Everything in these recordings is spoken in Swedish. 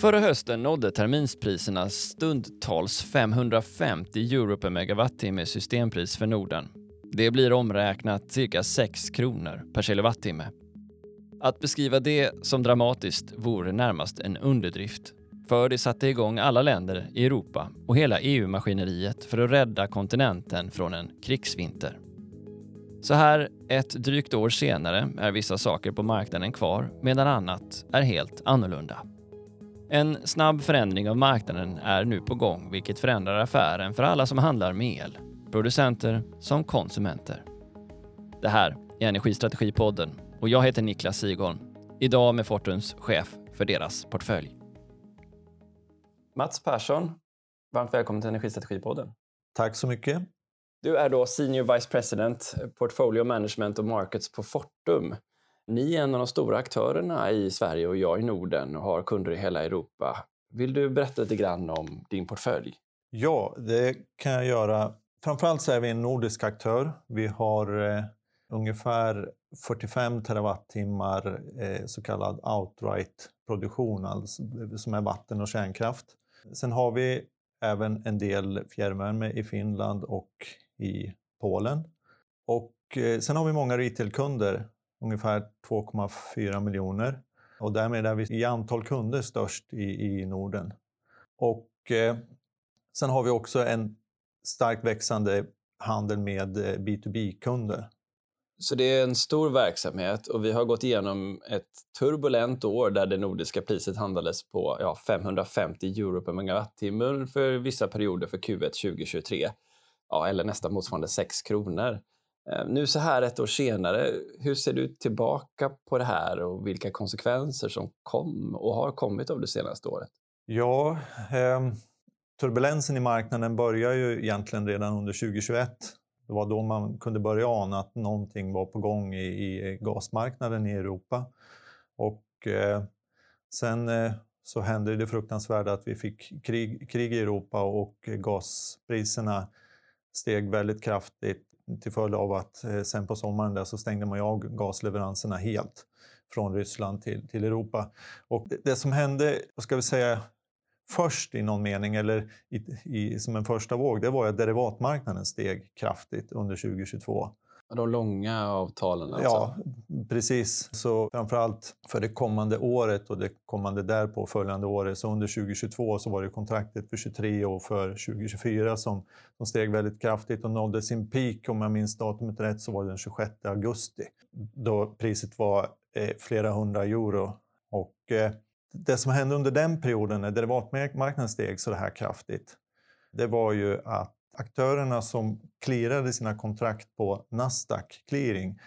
Förra hösten nådde terminspriserna stundtals 550 euro per megawattimme systempris för Norden. Det blir omräknat cirka 6 kronor per kilowattimme. Att beskriva det som dramatiskt vore närmast en underdrift. För det satte igång alla länder i Europa och hela EU-maskineriet för att rädda kontinenten från en krigsvinter. Så här ett drygt år senare är vissa saker på marknaden kvar medan annat är helt annorlunda. En snabb förändring av marknaden är nu på gång vilket förändrar affären för alla som handlar med el, producenter som konsumenter. Det här är Energistrategipodden och jag heter Niklas Sigholm. Idag med Fortums chef för deras portfölj. Mats Persson, varmt välkommen till Energistrategipodden. Tack så mycket. Du är då Senior Vice President Portfolio Management och Markets på Fortum. Ni är en av de stora aktörerna i Sverige och jag i Norden och har kunder i hela Europa. Vill du berätta lite grann om din portfölj? Ja, det kan jag göra. Framförallt så är vi en nordisk aktör. Vi har eh, ungefär 45 terawattimmar eh, så kallad outright-produktion, alltså, eh, som är vatten och kärnkraft. Sen har vi även en del fjärrvärme i Finland och i Polen. Och eh, sen har vi många retailkunder, ungefär 2,4 miljoner. Och därmed är vi i antal kunder störst i, i Norden. Och eh, sen har vi också en starkt växande handel med eh, B2B-kunder. Så det är en stor verksamhet och vi har gått igenom ett turbulent år där det nordiska priset handlades på ja, 550 euro per megawattimme för vissa perioder för Q1 2023. Ja, eller nästan motsvarande 6 kronor. Eh, nu så här ett år senare, hur ser du tillbaka på det här och vilka konsekvenser som kom och har kommit av det senaste året? Ja, eh, turbulensen i marknaden börjar ju egentligen redan under 2021 det var då man kunde börja ana att någonting var på gång i, i gasmarknaden i Europa. Och eh, sen eh, så hände det fruktansvärda att vi fick krig, krig i Europa och eh, gaspriserna steg väldigt kraftigt till följd av att eh, sen på sommaren där så stängde man av gasleveranserna helt från Ryssland till, till Europa. Och det, det som hände, vad ska vi säga, först i någon mening, eller i, i, som en första våg, det var att derivatmarknaden steg kraftigt under 2022. De långa avtalen alltså? Ja, precis. Så framförallt för det kommande året och det kommande därpå följande året. Så under 2022 så var det kontraktet för 23 och för 2024 som, som steg väldigt kraftigt och nådde sin peak, om jag minns datumet rätt, så var det den 26 augusti. Då priset var eh, flera hundra euro. Och, eh, det som hände under den perioden när derivatmarknaden steg så här kraftigt, det var ju att aktörerna som clearade sina kontrakt på Nasdaq clearing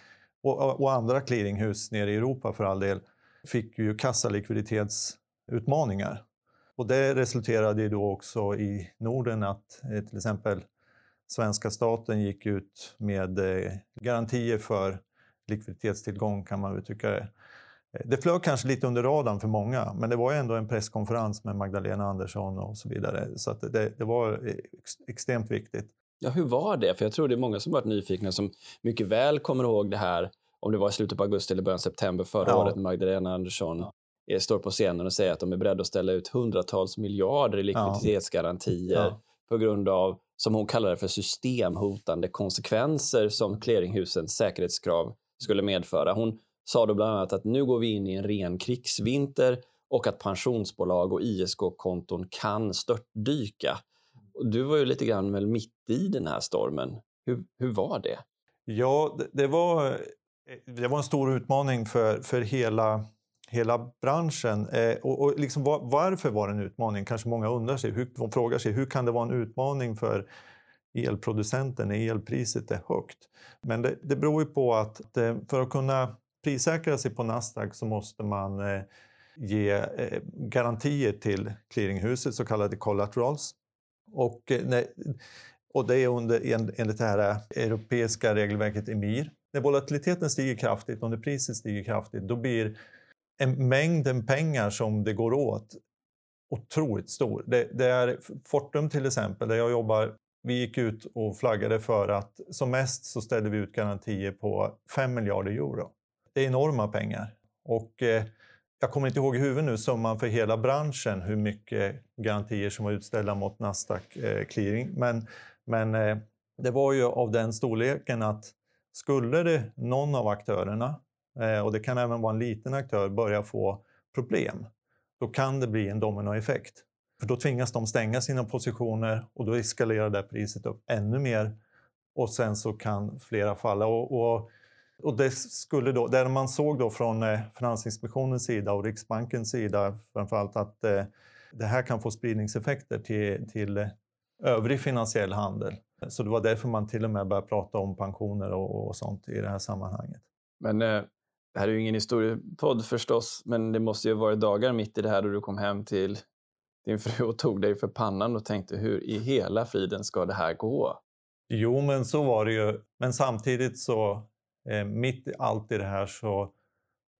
och, och andra clearinghus nere i Europa för all del, fick ju kassalikviditetsutmaningar. Och det resulterade ju då också i Norden att eh, till exempel svenska staten gick ut med eh, garantier för likviditetstillgång kan man uttrycka det. Det flög kanske lite under radarn för många, men det var ändå en presskonferens med Magdalena Andersson och så vidare. Så det, det, var ex, extremt viktigt. Ja, hur var det? För jag tror det är många som varit nyfikna som mycket väl kommer ihåg det här, om det var i slutet på augusti eller början av september förra ja. året, när Magdalena Andersson ja. står på scenen och säger att de är beredda att ställa ut hundratals miljarder i likviditetsgarantier ja. på grund av, som hon kallar det för, systemhotande konsekvenser som clearinghusens säkerhetskrav skulle medföra. Hon sa då bland annat att nu går vi in i en ren krigsvinter och att pensionsbolag och ISK-konton kan störtdyka. Du var ju lite grann väl mitt i den här stormen. Hur, hur var det? Ja, det, det, var, eh, det var en stor utmaning för, för hela, hela branschen. Eh, och, och liksom var, varför var det en utmaning? Kanske många undrar sig. Hur, de frågar sig hur kan det vara en utmaning för elproducenten när elpriset är högt? Men det, det beror ju på att eh, för att kunna prissäkra sig på Nasdaq så måste man eh, ge eh, garantier till clearinghuset, så kallade collaterals. Och, eh, och det är under, enligt det här eh, europeiska regelverket EMIR. När volatiliteten stiger kraftigt och när priset stiger kraftigt, då blir en mängden pengar som det går åt otroligt stor. Det, det, är Fortum till exempel, där jag jobbar, vi gick ut och flaggade för att som mest så ställde vi ut garantier på 5 miljarder euro det är enorma pengar. Och eh, jag kommer inte ihåg i huvudet nu summan för hela branschen, hur mycket garantier som var utställda mot Nasdaq eh, clearing. Men, men eh, det var ju av den storleken att skulle det någon av aktörerna, eh, och det kan även vara en liten aktör, börja få problem, då kan det bli en dominoeffekt. För då tvingas de stänga sina positioner och då eskalerar det priset upp ännu mer och sen så kan flera falla. Och, och, och det skulle då, där man såg då från eh, Finansinspektionens sida och Riksbankens sida framförallt att eh, det här kan få spridningseffekter till, till övrig finansiell handel. Så det var därför man till och med började prata om pensioner och, och sånt i det här sammanhanget. Men eh, det här är ju ingen historiepodd förstås, men det måste ju ha varit dagar mitt i det här då du kom hem till din fru och tog dig för pannan och tänkte hur i hela friden ska det här gå? Jo, men så var det ju. Men samtidigt så, Eh, mitt i allt i det här så,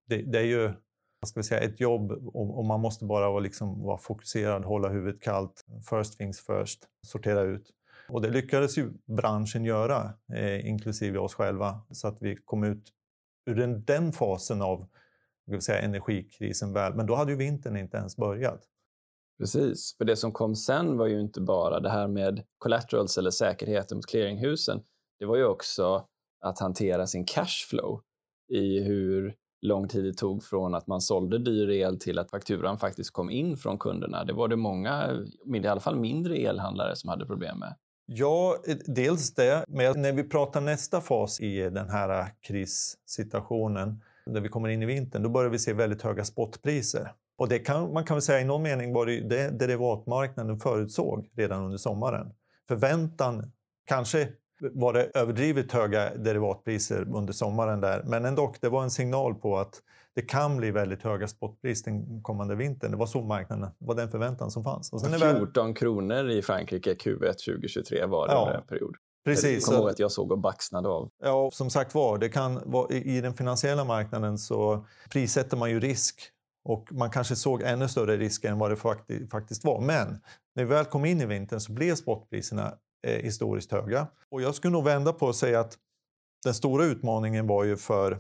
det, det är ju vad ska vi säga, ett jobb och, och man måste bara vara, liksom, vara fokuserad, hålla huvudet kallt. First things first, sortera ut. Och det lyckades ju branschen göra, eh, inklusive oss själva, så att vi kom ut ur den, den fasen av säga, energikrisen väl. Men då hade ju vintern inte ens börjat. Precis, för det som kom sen var ju inte bara det här med collaterals eller säkerheten mot clearinghusen. Det var ju också att hantera sin cashflow i hur lång tid det tog från att man sålde dyr el till att fakturan faktiskt kom in från kunderna. Det var det många, i alla fall mindre elhandlare som hade problem med. Ja, e, dels det. Men när vi pratar nästa fas i den här äh, krissituationen, när vi kommer in i vintern, då börjar vi se väldigt höga spotpriser. Och det kan, man kan väl säga i någon mening var det det derivatmarknaden förutsåg redan under sommaren. Förväntan, kanske var det överdrivet höga derivatpriser under sommaren där, men ändå, det var en signal på att det kan bli väldigt höga spotpris den kommande vintern. Det var så marknaden, det var den förväntan som fanns. Och 14 väl... kronor i Frankrike Q1 2023 var det ja, en period. Precis. Jag kommer ihåg att jag såg och baxnade av. Ja, som sagt var, det kan vara, i den finansiella marknaden så prissätter man ju risk och man kanske såg ännu större risker än vad det faktiskt var. Men när vi väl kom in i vintern så blev spotpriserna eh, historiskt höga. Och jag skulle nog vända på och säga att den stora utmaningen var ju för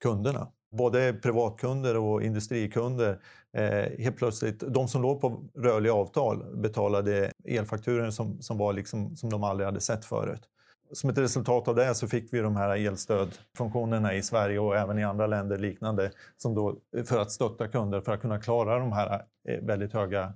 kunderna. Både privatkunder och industrikunder. Eh, helt plötsligt, de som låg på rörliga avtal betalade elfakturor som, som, var liksom, som de aldrig hade sett förut som ett resultat av det så fick vi de här elstödfunktionerna i Sverige och även i andra länder liknande som då, för att stötta kunder för att kunna klara de här eh, väldigt höga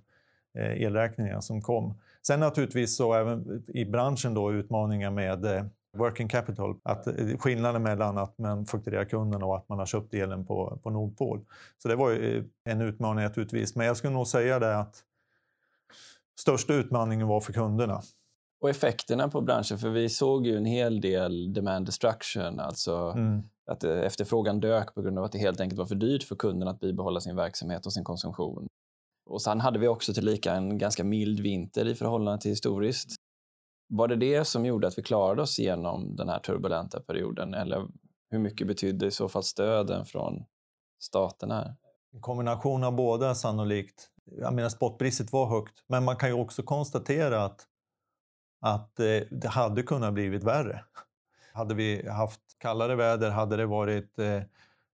eh, elräkningarna som kom. Sen naturligtvis så även i branschen då utmaningar med eh, working capital. Att skillnaden mellan att man fakturerar kunden och att man har köpt elen på, på Nordpol. Så det var ju en utmaning naturligtvis. Men jag skulle nog säga det att största utmaningen var för kunderna. Och effekterna på branschen, för vi såg ju en hel del demand destruction, alltså mm. att efterfrågan dök på grund av att det helt enkelt var för dyrt för kunderna att bibehålla sin verksamhet och sin konsumtion. Och sen hade vi också tillika en ganska mild vinter i förhållande till historiskt. Var det det som gjorde att vi klarade oss igenom den här turbulenta perioden? Eller hur mycket betydde i så fall stöden från staterna? En kombination av båda sannolikt. Jag menar, spotpriset var högt, men man kan ju också konstatera att att eh, det hade kunnat blivit värre. Hade vi haft kallare väder, hade det varit eh,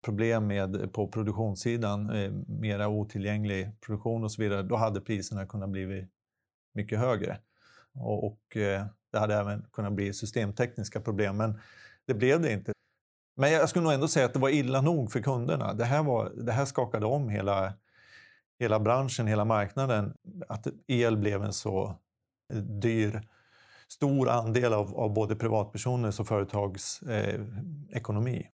problem med på produktionssidan, eh, mera otillgänglig produktion och så vidare, då hade priserna kunnat bli mycket högre. Och, och eh, det hade även kunnat bli systemtekniska problem, men det blev det inte. Men jag skulle nog ändå säga att det var illa nog för kunderna. Det här, var, det här skakade om hela, hela branschen, hela marknaden. Att el blev en så eh, dyr stor andel av, av både privatpersoners och företags eh, ekonomi.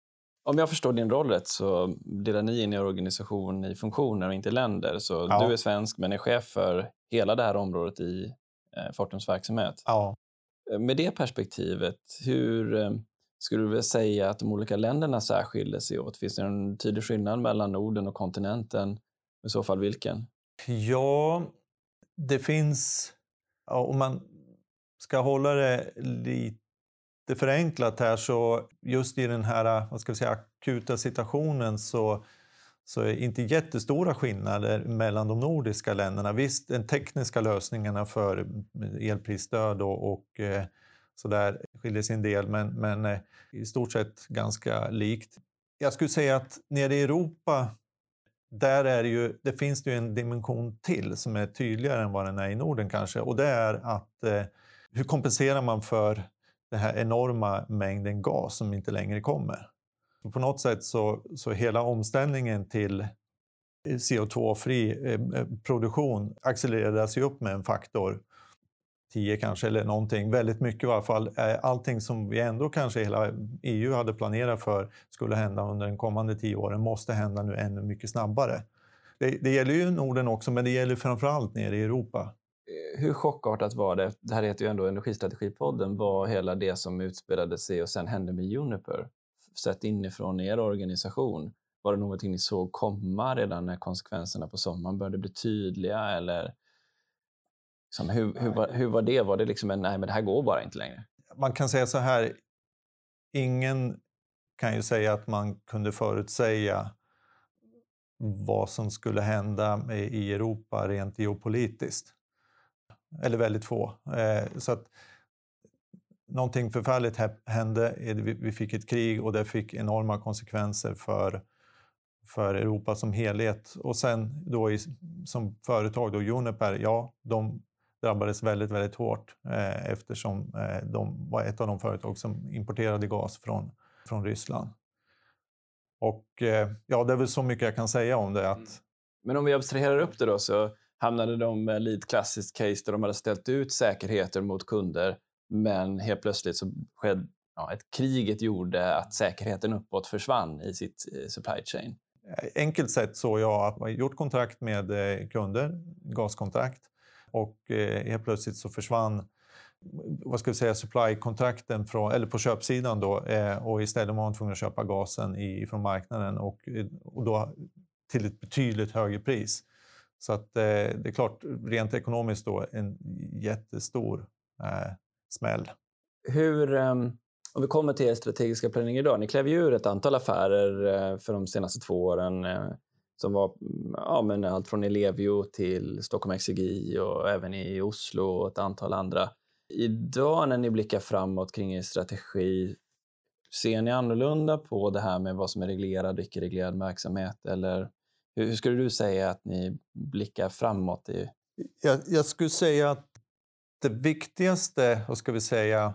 Om jag förstår din roll rätt så delar ni in er organisation i funktioner och inte länder. Så ja. du är svensk men är chef för hela det här området i eh, Fortums verksamhet. Ja. Eh, med det perspektivet, hur eh, skulle du säga att de olika länderna särskiljer sig åt? Finns det en tydlig skillnad mellan Norden och kontinenten? I så fall vilken? Ja, det finns... Ja, om man ska hålla det lite förenklat här så just i den här vad ska vi säga, akuta situationen så, så är inte jättestora skillnader mellan de nordiska länderna. Visst, de tekniska lösningarna för elprisstöd och, och eh, så där skiljer sig en del, men, men eh, i stort sett ganska likt. Jag skulle säga att nere i Europa där är det, ju, det finns det ju en dimension till som är tydligare än vad den är i Norden kanske. Och det är att eh, hur kompenserar man för den här enorma mängden gas som inte längre kommer? På något sätt så, så hela omställningen till eh, CO2-fri eh, eh, produktion accelereras ju upp med en faktor 10 kanske, eller någonting. Väldigt mycket i alla fall. Eh, allting som vi ändå kanske hela EU hade planerat för skulle hända under de kommande tio åren måste hända nu ännu mycket snabbare. Det, det gäller ju Norden också, men det gäller framför allt nere i Europa. Eh, hur chockartat var det, det här heter ju ändå Energistrategipodden, var hela det som utspelade sig och sen hände med Juniper? Sett inifrån er organisation, var det någonting ni såg komma redan när konsekvenserna på sommaren började bli tydliga? Eller Liksom, hur, hur, var, hur var det? Var det liksom en, nej men det här går bara inte längre? Man kan säga så här, ingen kan ju säga att man kunde förutsäga vad som skulle hända i Europa rent geopolitiskt. Eller väldigt få. Eh, så att någonting förfärligt hände. Vi fick ett krig och det fick enorma konsekvenser för, för Europa som helhet. Och sen då i, som företag, då Uniper, ja, de drabbades väldigt, väldigt hårt eh, eftersom eh, de var ett av de företag som importerade gas från, från Ryssland. Och eh, ja, det är väl så mycket jag kan säga om det. Att... Mm. Men om vi abstraherar upp det då så hamnade de med ett klassiskt case där de hade ställt ut säkerheter mot kunder men helt plötsligt så skedde ja, ett kriget gjorde att säkerheten uppåt försvann i sitt eh, supply chain. Enkelt sett så jag att man gjort kontrakt med eh, kunder, gaskontrakt och eh, helt plötsligt så försvann vad ska vi säga, supply-kontrakten från, eller på köpsidan då, och istället var man tvungen att köpa gasen i, från marknaden och, och då till ett betydligt högre pris. Så att, eh, det är klart, rent ekonomiskt då en jättestor eh, smäll. Hur, ehm, om vi kommer till er strategiska planering idag. Ni klev ju ur ett antal affärer eh, för de senaste två åren. Uh, som var ja, men allt från Ellevio till Stockholm Exergi och även i Oslo och ett antal andra. Idag när ni blickar framåt kring er strategi, ser ni annorlunda på det här med vad som är reglerad och icke-reglerad verksamhet? Eller hur, hur, skulle du säga att ni blickar framåt? I... Jag, jag skulle säga att det viktigaste, vad ska vi säga,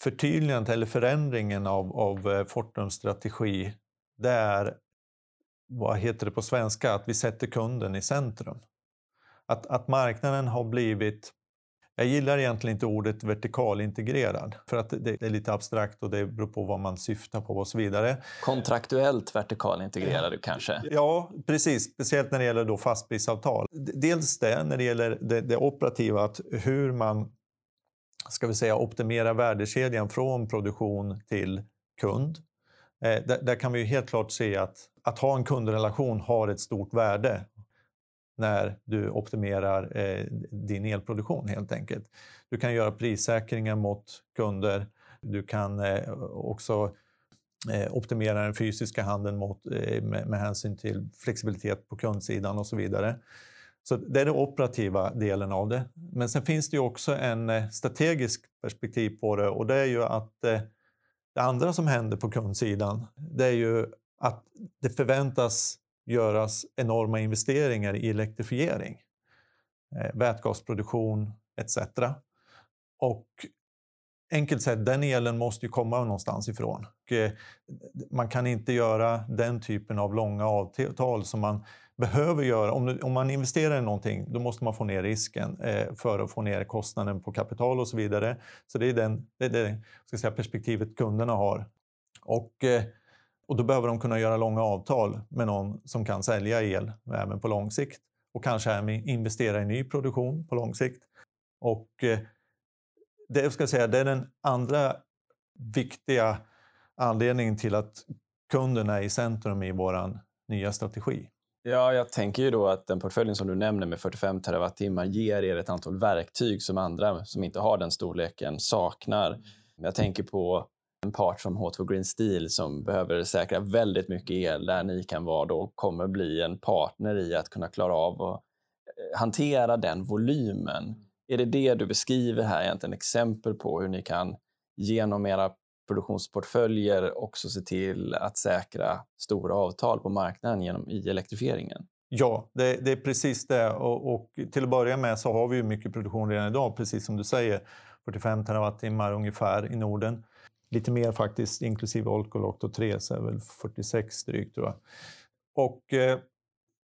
förtydligandet eller förändringen av, av eh, Fortums strategi, det är vad heter det på svenska, att vi sätter kunden i centrum. Att, att marknaden har blivit jag gillar egentligen inte ordet vertikalintegrerad för att det är lite abstrakt och det beror på vad man syftar på och så vidare. Kontraktuellt vertikalintegrerad kanske? Ja, precis. Speciellt när det gäller då fastprisavtal. Dels det, när det gäller det, det operativa, att hur man ska vi säga, optimerar värdekedjan från produktion till kund. Eh, där, där, kan vi ju helt klart se att att ha en kundrelation har ett stort värde när du optimerar eh, din elproduktion helt enkelt. Du kan göra prissäkringar mot kunder. Du kan eh, också eh, optimera den fysiska handeln mot, eh, med, med, hänsyn till flexibilitet på kundsidan och så vidare. Så det är den operativa delen av det. Men sen finns det ju också en eh, strategisk perspektiv på det och det är ju att eh, det andra som händer på kundsidan, det är ju att det förväntas göras enorma investeringar i elektrifiering, eh, vätgasproduktion etc. Och enkelt sett, den elen måste ju komma någonstans ifrån. Och eh, man kan inte göra den typen av långa avtal som man behöver göra. Om, man investerar i någonting, då måste man få ner risken eh, för att få ner kostnaden på kapital och så vidare. Så det är den, det, är det ska säga, perspektivet kunderna har. Och och då behöver de kunna göra långa avtal med någon som kan sälja el även på lång sikt och kanske även investera i ny produktion på lång sikt. Och eh, det, ska säga, det är den andra viktiga anledningen till att kunden är i centrum i vår nya strategi. Ja, jag tänker ju då att den portföljen som du nämner med 45 terawattimmar ger er ett antal verktyg som andra som inte har den storleken saknar. Jag tänker på en part som H2 Green Steel som behöver säkra väldigt mycket el där ni kan vara då kommer bli en partner i att kunna klara av att eh, hantera den volymen. Är det det du beskriver här egentligen exempel på hur ni kan genom era produktionsportföljer också se till att säkra stora avtal på marknaden genom i elektrifieringen? Ja, det, det är precis det. Och, och, till att börja med så har vi ju mycket produktion redan idag, precis som du säger. 45 terawattimmar ungefär i Norden. Lite mer faktiskt, inklusive Olkiluoto 3 så är det väl 46 drygt tror jag. Och, eh,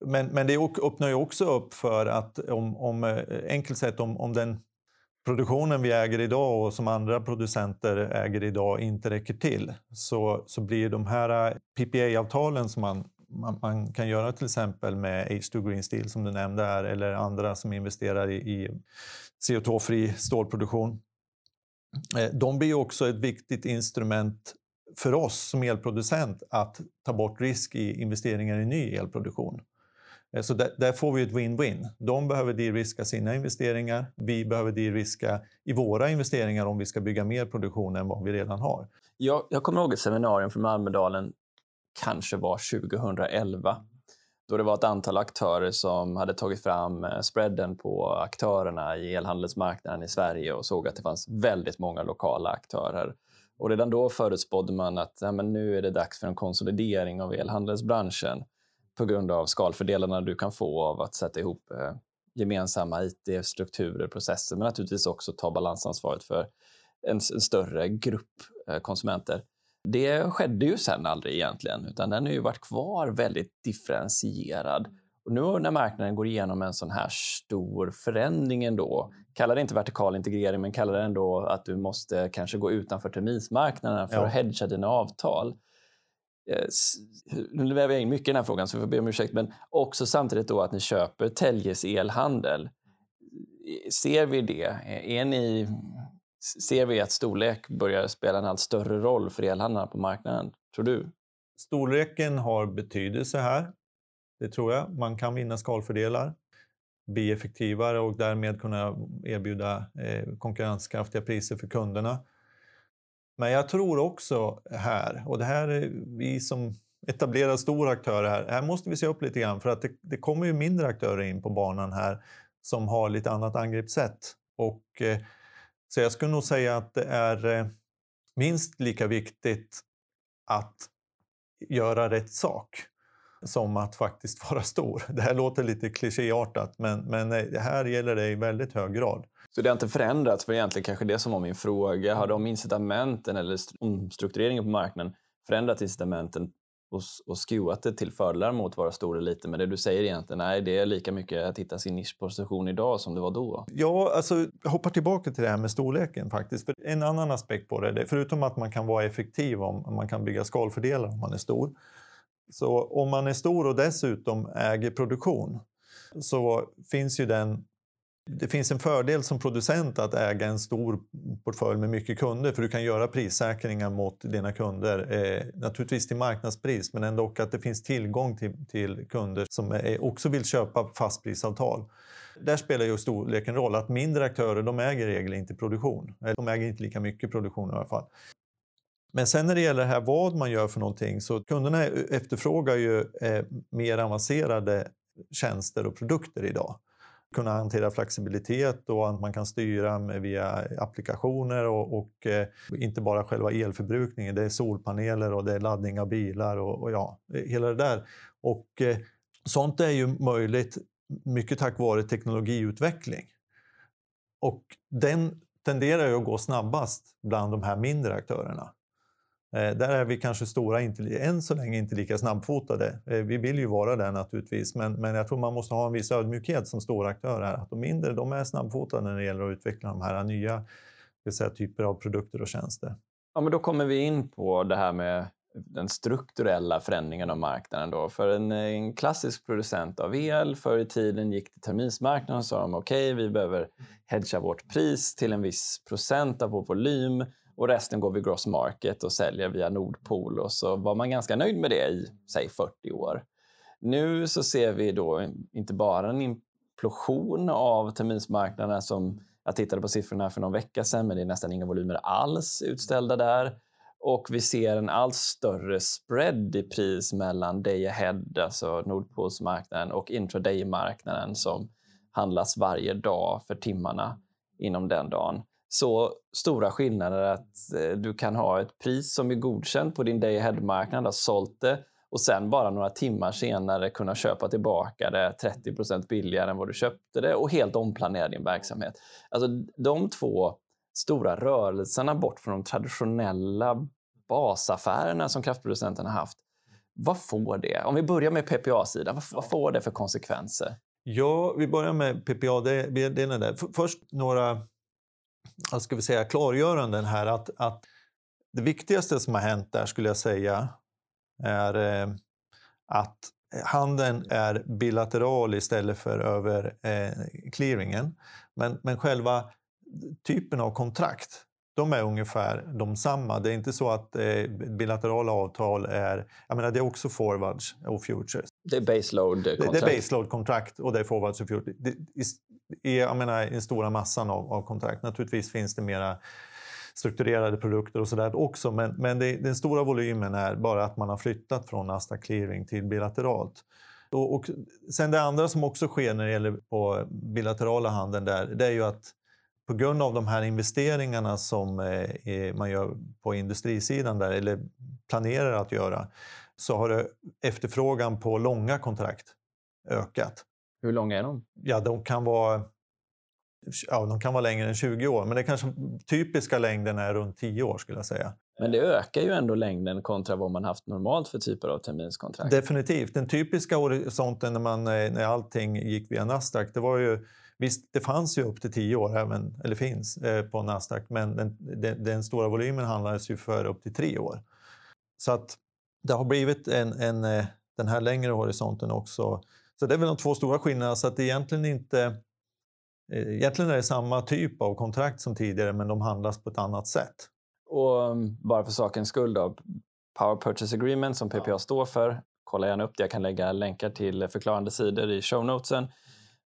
men, men det öppnar ju också upp för att om, om eh, enkelt sett om, om den produktionen vi äger idag och som andra producenter äger idag inte räcker till så, så blir de här eh, PPA-avtalen som man, man, man, kan göra till exempel med H2 Green Steel som du nämnde här eller andra som investerar i, i CO2-fri stålproduktion. Eh, de blir också ett viktigt instrument för oss som elproducent att ta bort risk i investeringar i ny elproduktion. Eh, så där, där, får vi ett win-win. De behöver de-riska sina investeringar. Vi behöver de-riska i våra investeringar om vi ska bygga mer produktion än vad vi redan har. Jag, jag kommer ihåg ett seminarium från Almedalen, kanske var 2011 då det var ett antal aktörer som hade tagit fram eh, spreaden på aktörerna i elhandelsmarknaden i Sverige och såg att det fanns väldigt många lokala aktörer. Och redan då förutspådde man att ja, men nu är det dags för en konsolidering av elhandelsbranschen på grund av skalfördelarna du kan få av att sätta ihop eh, gemensamma IT-strukturer, processer, men naturligtvis också ta balansansvaret för en, en större grupp eh, konsumenter. Det skedde ju sen aldrig egentligen, utan den har ju varit kvar väldigt differentierad. Och nu när marknaden går igenom en sån här stor förändring ändå, kalla det inte vertikal integrering, men kalla det ändå att du måste kanske gå utanför terminsmarknaden för ja. att hedga dina avtal. Eh, nu väver jag in mycket i den här frågan, så jag får be om ursäkt, men också samtidigt då att ni köper Telges elhandel. Ser vi det? Är ni ser vi att storlek börjar spela en allt större roll för elhandlarna på marknaden, tror du? Storleken har betydelse här. Det tror jag. Man kan vinna skalfördelar, bli effektivare och därmed kunna erbjuda eh, konkurrenskraftiga priser för kunderna. Men jag tror också här, och det här är vi som etablerar stora aktörer här, här måste vi se upp lite grann för att det, det kommer ju mindre aktörer in på banan här som har lite annat angreppssätt. Och eh, så jag skulle nog säga att det är eh, minst lika viktigt att göra rätt sak som att faktiskt vara stor. Det här låter lite klichéartat, men, men eh, det här gäller det i väldigt hög grad. Så det har inte förändrats? För egentligen kanske det som var min fråga. Har de incitamenten eller omstruktureringen på marknaden förändrat incitamenten och, och skruvat det till fördelar mot våra stora lite. Men det du säger egentligen, nej, det är lika mycket att hitta sin nischposition idag som det var då. Ja, alltså jag hoppar tillbaka till det här med storleken faktiskt. För en annan aspekt på det, förutom att man kan vara effektiv om man kan bygga skalfördelar om man är stor. Så om man är stor och dessutom äger produktion så finns ju den det finns en fördel som producent att äga en stor portfölj med mycket kunder för du kan göra prissäkringar mot dina kunder. Eh, naturligtvis till marknadspris men ändå att det finns tillgång till, till kunder som är, också vill köpa fastprisavtal. Där spelar ju storleken roll. Att mindre aktörer de äger i regel inte produktion. De äger inte lika mycket produktion i alla fall. Men sen när det gäller här vad man gör för någonting så kunderna efterfrågar ju eh, mer avancerade tjänster och produkter idag kunna hantera flexibilitet och att man kan styra via applikationer och, och eh, inte bara själva elförbrukningen. Det är solpaneler och det är laddning av bilar och, och ja, hela det där. Och eh, sånt är ju möjligt mycket tack vare teknologiutveckling. Och den tenderar ju att gå snabbast bland de här mindre aktörerna. Eh, där är vi kanske stora, inte, än så länge inte lika snabbfotade. Eh, vi vill ju vara där naturligtvis, men, men jag tror man måste ha en viss ödmjukhet som stora aktörer. Här. Att de mindre de är snabbfotade när det gäller att utveckla de här nya säga, typer av produkter och tjänster. Ja, men då kommer vi in på det här med den strukturella förändringen av marknaden. Då. För en, en klassisk producent av el förr i tiden gick till terminsmarknaden och sa de okej, okay, vi behöver hedga vårt pris till en viss procent av vår volym och resten går vi gross market och säljer via Nordpol och så var man ganska nöjd med det i, säg 40 år. Nu så ser vi då inte bara en implosion av terminsmarknaden som jag tittade på siffrorna för någon vecka sedan, men det är nästan inga volymer alls utställda där. Och vi ser en allt större spread i pris mellan day ahead, alltså Nordpolsmarknaden, och intraday-marknaden som handlas varje dag för timmarna inom den dagen så stora skillnader att eh, du kan ha ett pris som är godkänt på din day ahead-marknad, har sålt det och sen bara några timmar senare kunna köpa tillbaka det 30% billigare än vad du köpte det och helt omplanera din verksamhet. Alltså de två stora rörelserna bort från de traditionella basaffärerna som kraftproducenterna haft. Vad får det? Om vi börjar med PPA-sidan, vad, vad får det för konsekvenser? Ja, vi börjar med PPA-delen där. Först några vad ska vi säga, klargöranden här. Att, att det viktigaste som har hänt där skulle jag säga är eh, att handeln är bilateral istället för över eh, clearingen. Men, men själva typen av kontrakt de är ungefär de samma. Det är inte så att eh, bilaterala avtal är... Jag menar, det är också forwards och futures. Det är baseload-kontrakt? Det, det är baseload-kontrakt och det är forwards och futures. Det, är jag menar, den stora massan av, av kontrakt. Naturligtvis finns det mera strukturerade produkter och sådär också. Men, men det, den stora volymen är bara att man har flyttat från Nasdaq clearing till bilateralt. Och, och sen det andra som också sker när det gäller på bilaterala handeln där, det är ju att på grund av de här investeringarna som eh, man gör på industrisidan där, eller planerar att göra, så har efterfrågan på långa kontrakt ökat. Hur långa är de? Ja, de kan vara ja, de kan vara längre än 20 år, men det kanske typiska längden är runt 10 år skulle jag säga. Men det ökar ju ändå längden kontra vad man haft normalt för typer av terminskontrakt. Definitivt. Den typiska horisonten när, man, eh, när allting gick via Nasdaq, det var ju Visst, det fanns ju upp till 10 år, även, eller finns, eh, på Nasdaq, men den, den, den, stora volymen handlades ju för upp till 3 år. Så att det har blivit en, en, eh, den här längre horisonten också. Så det är väl de två stora skillnaderna. Så att det egentligen inte Eh, egentligen är det samma typ av kontrakt som tidigare, men de handlas på ett annat sätt. Och mm, bara för sakens skull då, Power Purchase Agreement som PPA ja. står för, kolla gärna upp det. Jag kan lägga länkar till förklarande sidor i show notesen.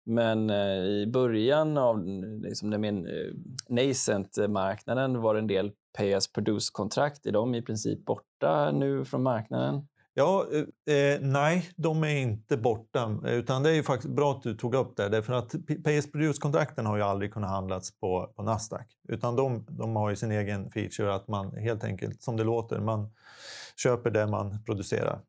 Men eh, i början av liksom, den mer eh, nascent-marknaden var det en del pay as produce-kontrakt. Är de i princip borta nu från marknaden? Ja, eh, eh, nej, de är inte borta. Eh, utan det är ju faktiskt bra att du tog upp det. Därför att PS Produce-kontrakten har ju aldrig kunnat handlas på, på Nasdaq. Utan de, de har ju sin egen feature att man helt enkelt, som det låter, man köper det man producerar.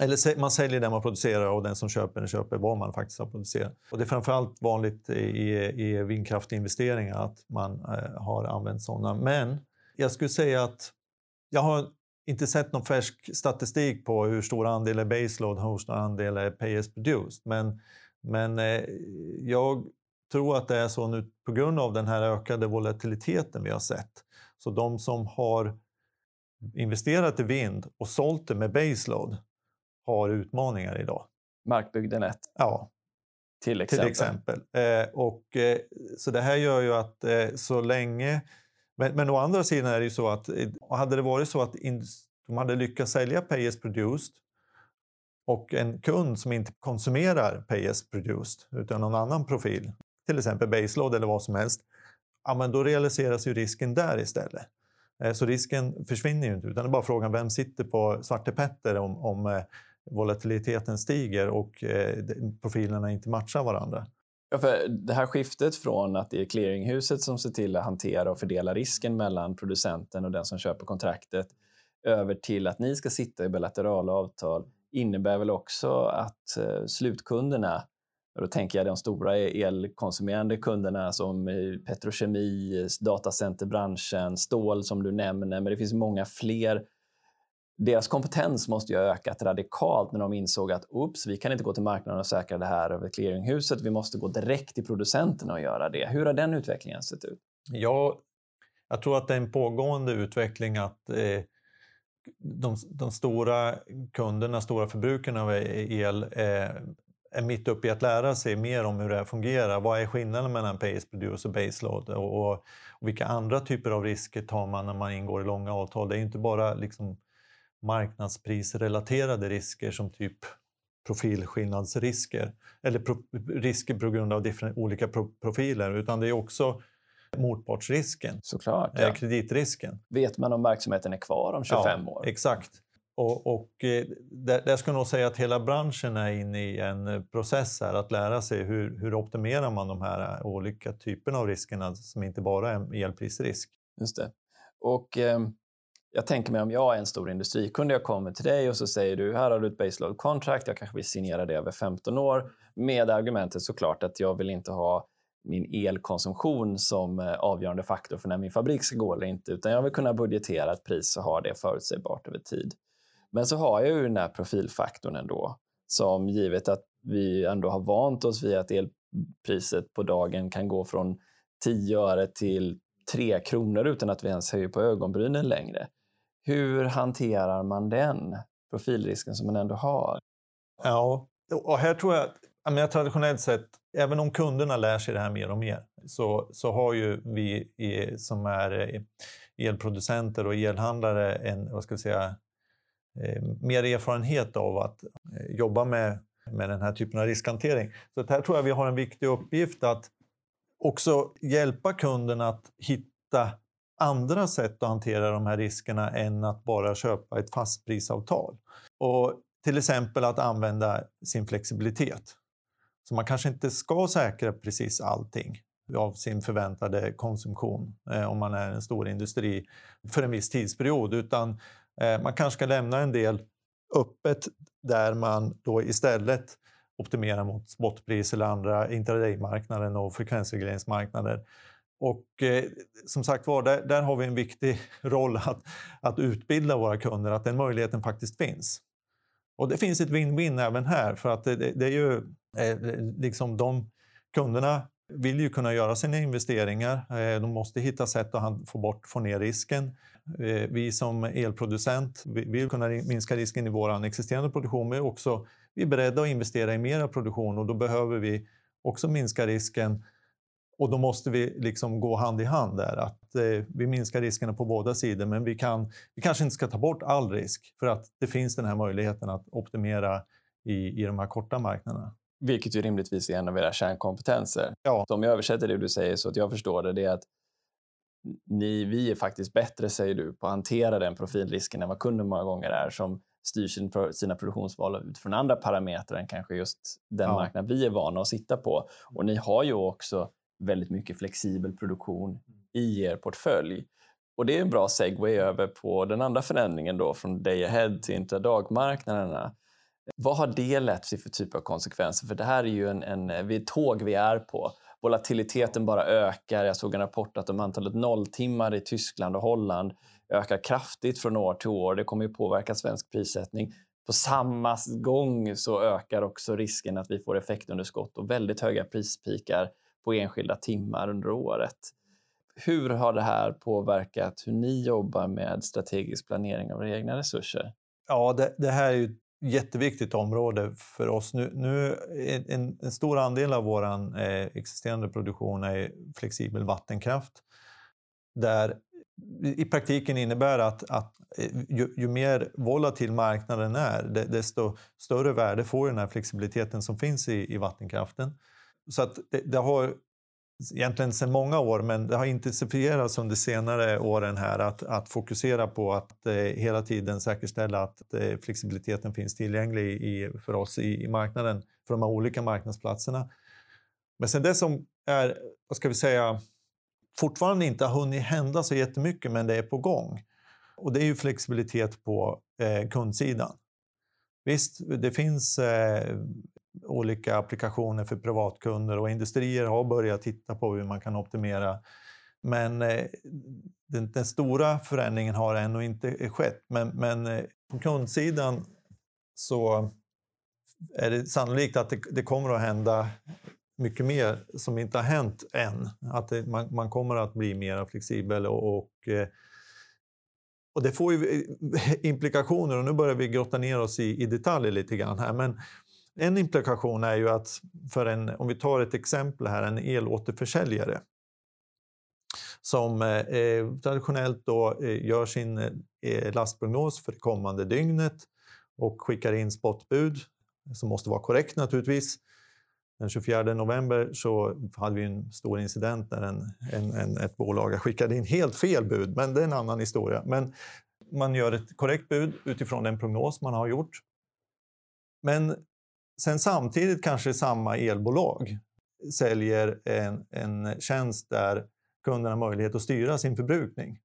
Eller man säljer det man producerar och den som köper den köper vad man faktiskt har producerat. Och det är framförallt vanligt i, i vindkraftinvesteringar att man eh, har använt sådana. Men jag skulle säga att jag har inte sett någon färsk statistik på hur stor andel är baseload och hur stor andel är pay as produced. Men, men eh, jag tror att det är så nu på grund av den här ökade volatiliteten vi har sett. Så de som har investerat i vind och sålt det med baseload har utmaningar idag. Markbygden 1? Ja. Till exempel? Till exempel. Eh, och, eh, så det här gör ju att eh, så länge men, men å andra sidan är det ju så att eh, hade det varit så att de hade lyckats sälja Pay as produced och en kund som inte konsumerar Pay as produced utan någon annan profil, till exempel baseload eller vad som helst, ja, men då realiseras ju risken där istället. Eh, så risken försvinner ju inte, utan det är bara frågan vem sitter på Svarte Petter om, om eh, volatiliteten stiger och profilerna inte matchar varandra. Ja, för det här skiftet från att det är clearinghuset som ser till att hantera och fördela risken mellan producenten och den som köper kontraktet över till att ni ska sitta i bilaterala avtal innebär väl också att eh, slutkunderna, och då tänker jag de stora elkonsumerande kunderna som petrokemi, datacenterbranschen, stål som du nämner, men det finns många fler deras kompetens måste ju ha ökat radikalt när de insåg att oops, vi kan inte gå till marknaden och säkra det här över clearinghuset. Vi måste gå direkt till producenterna och göra det. Hur har den utvecklingen sett ut? Ja, jag tror att det är en pågående utveckling att eh, de, de, stora kunderna, stora förbrukarna av el eh, är mitt uppe i att lära sig mer om hur det här fungerar. Vad är skillnaden mellan Pace Produce och Baseload? Och, och, och vilka andra typer av risker tar man när man ingår i långa avtal? Det är inte bara liksom marknadsprisrelaterade risker som typ profilskillnadsrisker eller pro risker på grund av olika pro profiler utan det är också motpartsrisken, Såklart, ja. kreditrisken. Vet man om verksamheten är kvar om 25 ja, år? Exakt. Och, och eh, där, där ska jag nog säga att hela branschen är inne i en process här att lära sig hur, hur optimerar man de här olika typerna av riskerna som inte bara är elprisrisk. Just det. Och eh, jag tänker mig om jag är en stor industrikund, jag kommer till dig och så säger du här har du ett baseload contract, jag kanske vill signera det över 15 år med argumentet såklart att jag vill inte ha min elkonsumtion som eh, avgörande faktor för när min fabrik ska gå eller inte, utan jag vill kunna budgetera ett pris och ha det förutsägbart över tid. Men så har jag ju den här profilfaktorn ändå, som givet att vi ändå har vant oss vid att elpriset på dagen kan gå från 10 öre till 3 kronor utan att vi ens höjer på ögonbrynen längre. Hur hanterar man den profilrisken som man ändå har? Ja, och här tror jag att traditionellt sett, även om kunderna lär sig det här mer och mer, så, så har ju vi som är eh, elproducenter och elhandlare en, vad ska jag säga, eh, mer erfarenhet av att eh, jobba med, med den här typen av riskhantering. Så här tror jag vi har en viktig uppgift att också hjälpa kunden att hitta andra sätt att hantera de här riskerna än att bara köpa ett fastprisavtal. Och till exempel att använda sin flexibilitet. Så man kanske inte ska säkra precis allting av sin förväntade konsumtion eh, om man är en stor industri för en viss tidsperiod, utan eh, man kanske ska lämna en del öppet där man då istället optimerar mot spotpris eller andra intradaymarknaden och frekvensregleringsmarknader och eh, som sagt var, där, där, har vi en viktig roll att, att utbilda våra kunder att den möjligheten faktiskt finns. Och det finns ett win-win även här för att det, det, är ju eh, liksom de kunderna vill ju kunna göra sina investeringar. Eh, de måste hitta sätt att få, bort, få ner risken. Eh, vi som elproducent vill kunna minska risken i vår existerande produktion men också vi är beredda att investera i mera produktion och då behöver vi också minska risken och då måste vi liksom gå hand i hand där. Att eh, vi minskar riskerna på båda sidor, men vi, kan, vi kanske inte ska ta bort all risk för att det finns den här möjligheten att optimera i, i de här korta marknaderna. Vilket ju rimligtvis är en av era kärnkompetenser. Ja. Så om jag översätter det du säger så att jag förstår det, det är att ni, vi är faktiskt bättre, säger du, på att hantera den profilrisken än vad kunden många gånger är som styr sin, sina produktionsval utifrån andra parametrar än kanske just den ja. marknad vi är vana att sitta på. Och ni har ju också väldigt mycket flexibel produktion i er portfölj. Och det är en bra segway över på den andra förändringen då från day ahead till intradagmarknaderna. Vad har det lett till för typ av konsekvenser? För det här är ju en, en vi är tåg vi är på. Volatiliteten bara ökar. Jag såg en rapport att om antalet nolltimmar i Tyskland och Holland ökar kraftigt från år till år. Det kommer ju påverka svensk prissättning. På samma gång så ökar också risken att vi får effektunderskott och väldigt höga prispikar på enskilda timmar under året. Hur har det här påverkat hur ni jobbar med strategisk planering av era egna resurser? Ja, det, det här är ju ett jätteviktigt område för oss. Nu, nu en, en stor andel av vår eh, existerande produktion är flexibel vattenkraft där i praktiken innebär att, att eh, ju, ju, mer volatil marknaden är, desto större värde får den här flexibiliteten som finns i, i vattenkraften. Så att det, det, har egentligen sedan många år, men det har intensifierats under senare åren här att, att fokusera på att eh, hela tiden säkerställa att eh, flexibiliteten finns tillgänglig i, för oss i, i, marknaden, för de här olika marknadsplatserna. Men sen det som är, vad ska vi säga, fortfarande inte har hunnit hända så jättemycket, men det är på gång. Och det är ju flexibilitet på eh, kundsidan. Visst, det finns eh, olika applikationer för privatkunder och industrier har börjat titta på hur man kan optimera. Men eh, den, den, stora förändringen har ännu inte eh, skett. Men, men eh, på kundsidan så är det sannolikt att det, det, kommer att hända mycket mer som inte har hänt än. Att det, man, man, kommer att bli mer flexibel och, och eh, och det får ju eh, implikationer och nu börjar vi grotta ner oss i, i detaljer lite grann här. Men en implikation är ju att, för en, om vi tar ett exempel här, en elåterförsäljare som eh, eh traditionellt då, eh, gör sin eh, lastprognos för det kommande dygnet och skickar in spotbud, som måste vara korrekt naturligtvis. Den 24 november så hade vi en stor incident där en, en, en, ett bolag skickade in helt fel bud, men det är en annan historia. Men Man gör ett korrekt bud utifrån den prognos man har gjort. Men sen samtidigt kanske samma elbolag säljer en, en tjänst där kunderna har möjlighet att styra sin förbrukning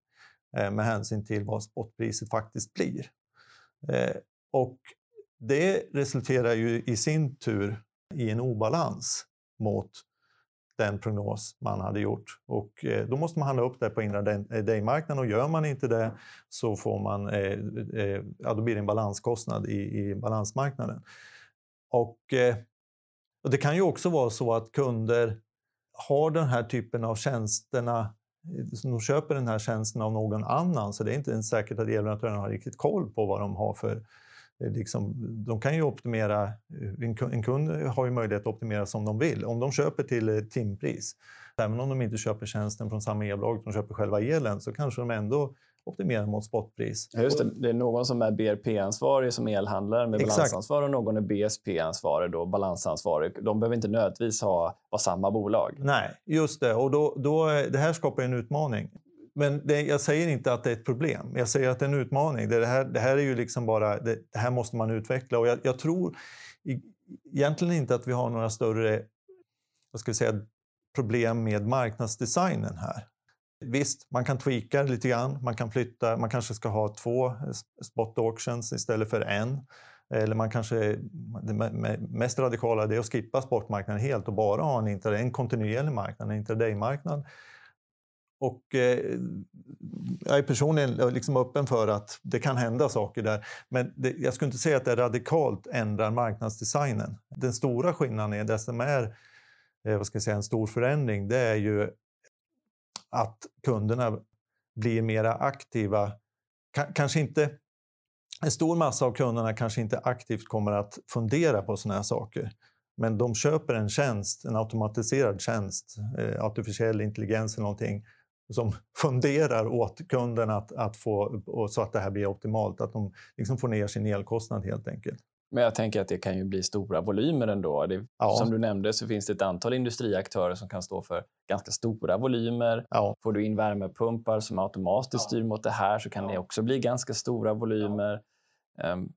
eh, med hänsyn till vad spotpriset faktiskt blir. Eh, och det resulterar ju i sin tur i en obalans mot den prognos man hade gjort. Och eh, då måste man handla upp det på intraday-marknaden eh, och gör man inte det så får man, eh, eh, ja, då blir det en balanskostnad i, i balansmarknaden. Och, eh, och det kan ju också vara så att kunder har den här typen av tjänsterna eh, de köper den här tjänsten av någon annan så det är inte ens säkert att elleverantörerna har riktigt koll på vad de har för eh, Liksom, de kan ju optimera, en kund har ju möjlighet att optimera som de vill. Om de köper till timpris, även om de inte köper tjänsten från samma elbolag, de köper själva elen, så kanske de ändå optimerar mot spotpris. Just det, det är någon som är BRP-ansvarig som elhandlare med Exakt. balansansvar och någon är BSP-ansvarig, då balansansvarig. De behöver inte nödvändigtvis ha, vara samma bolag. Nej, just det. Och då, då, det här skapar en utmaning. Men det, jag säger inte att det är ett problem. Jag säger att det är en utmaning. Det, här, det här är ju liksom bara, det, det här måste man utveckla. Och jag, jag tror egentligen inte att vi har några större vad ska vi säga, problem med marknadsdesignen här. Visst, man kan tweaka lite grann. Man kan flytta. Man kanske ska ha två eh, spot auctions istället för en. Eller man kanske, det mest radikala är att skippa sportmarknaden helt och bara ha en, en kontinuerlig marknad, en intraday-marknad och eh, jag är personligen liksom öppen för att det kan hända saker där. Men det, jag skulle inte säga att det radikalt ändrar marknadsdesignen. Den stora skillnaden är, det som är eh, vad ska jag säga, en stor förändring, det är ju att kunderna blir mera aktiva. K kanske inte en stor massa av kunderna kanske inte aktivt kommer att fundera på såna här saker. Men de köper en tjänst, en automatiserad tjänst, eh, artificiell intelligens eller någonting som funderar åt kunden att, att få, så att det här blir optimalt. Att de liksom får ner sin elkostnad helt enkelt. Men jag tänker att det kan ju bli stora volymer ändå. Det, ja. Som du nämnde så finns det ett antal industriaktörer som kan stå för ganska stora volymer. Ja. Får du in värmepumpar som automatiskt ja. styr mot det här så kan det också bli ganska stora volymer. Um,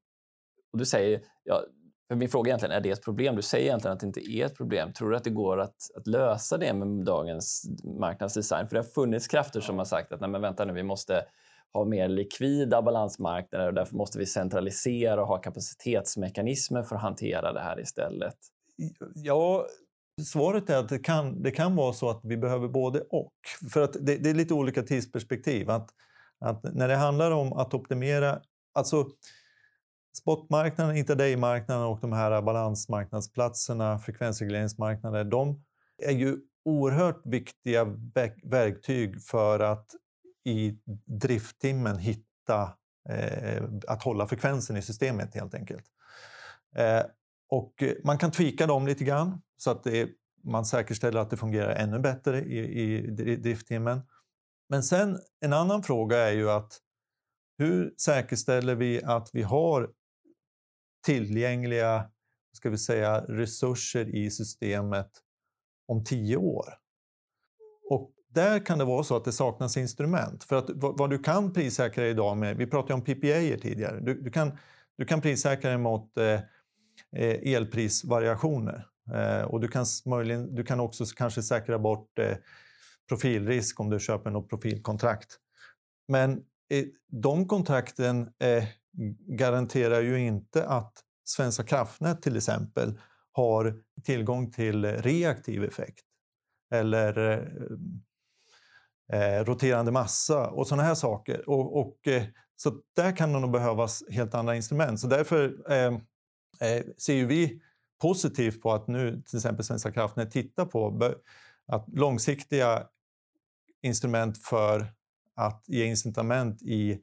och du säger, ja, för min fråga är egentligen, är det ett problem? Du säger egentligen att det inte är ett problem. Tror du att det går att, att lösa det med dagens marknadsdesign? För det har funnits krafter som har sagt att Nej, men vänta nu, vi måste ha mer likvida balansmarknader och därför måste vi centralisera och ha kapacitetsmekanismer för att hantera det här istället. Ja, svaret är att det kan, det kan vara så att vi behöver både och. För att det, det är lite olika tidsperspektiv. Att, att när det handlar om att optimera... Alltså, spotmarknaden, intraday-marknaden och de här balansmarknadsplatserna, frekvensregleringsmarknader, de är ju oerhört viktiga verktyg för att i drifttimmen hitta, eh, att hålla frekvensen i systemet helt enkelt. Eh, och man kan tweaka dem lite grann så att det, man säkerställer att det fungerar ännu bättre i, i drifttimmen. Men sen en annan fråga är ju att hur säkerställer vi att vi har tillgängliga ska vi säga, resurser i systemet om tio år. Och där kan det vara så att det saknas instrument. För att vad du kan prissäkra idag med, vi pratade om PPA tidigare, du, du, kan, du kan prissäkra det mot eh, elprisvariationer. Eh, och du kan, möjligen, du kan också kanske säkra bort eh, profilrisk om du köper något profilkontrakt. Men eh, de kontrakten eh, garanterar ju inte att Svenska kraftnät till exempel har tillgång till reaktiv effekt eller eh, eh, roterande massa och sådana här saker. Och, och eh, så där kan det nog behövas helt andra instrument. Så därför eh, eh ser vi positivt på att nu till exempel Svenska kraftnät tittar på att långsiktiga instrument för att ge incitament i